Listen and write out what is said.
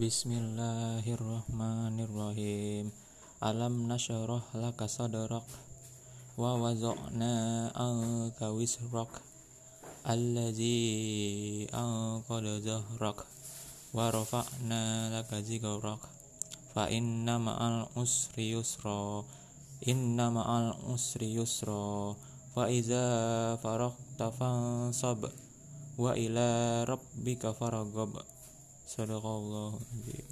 Bismillahirrahmanirrahim. Alam nasyrah laka sadrak wa waza'na anka wisrak allazi anqada zahrak wa rafa'na laka zikrak. Fa inna ma'al usri yusra inna ma'al usri yusra. Fa iza faragta fansab wa ila rabbika faragab sadaqallahu alazim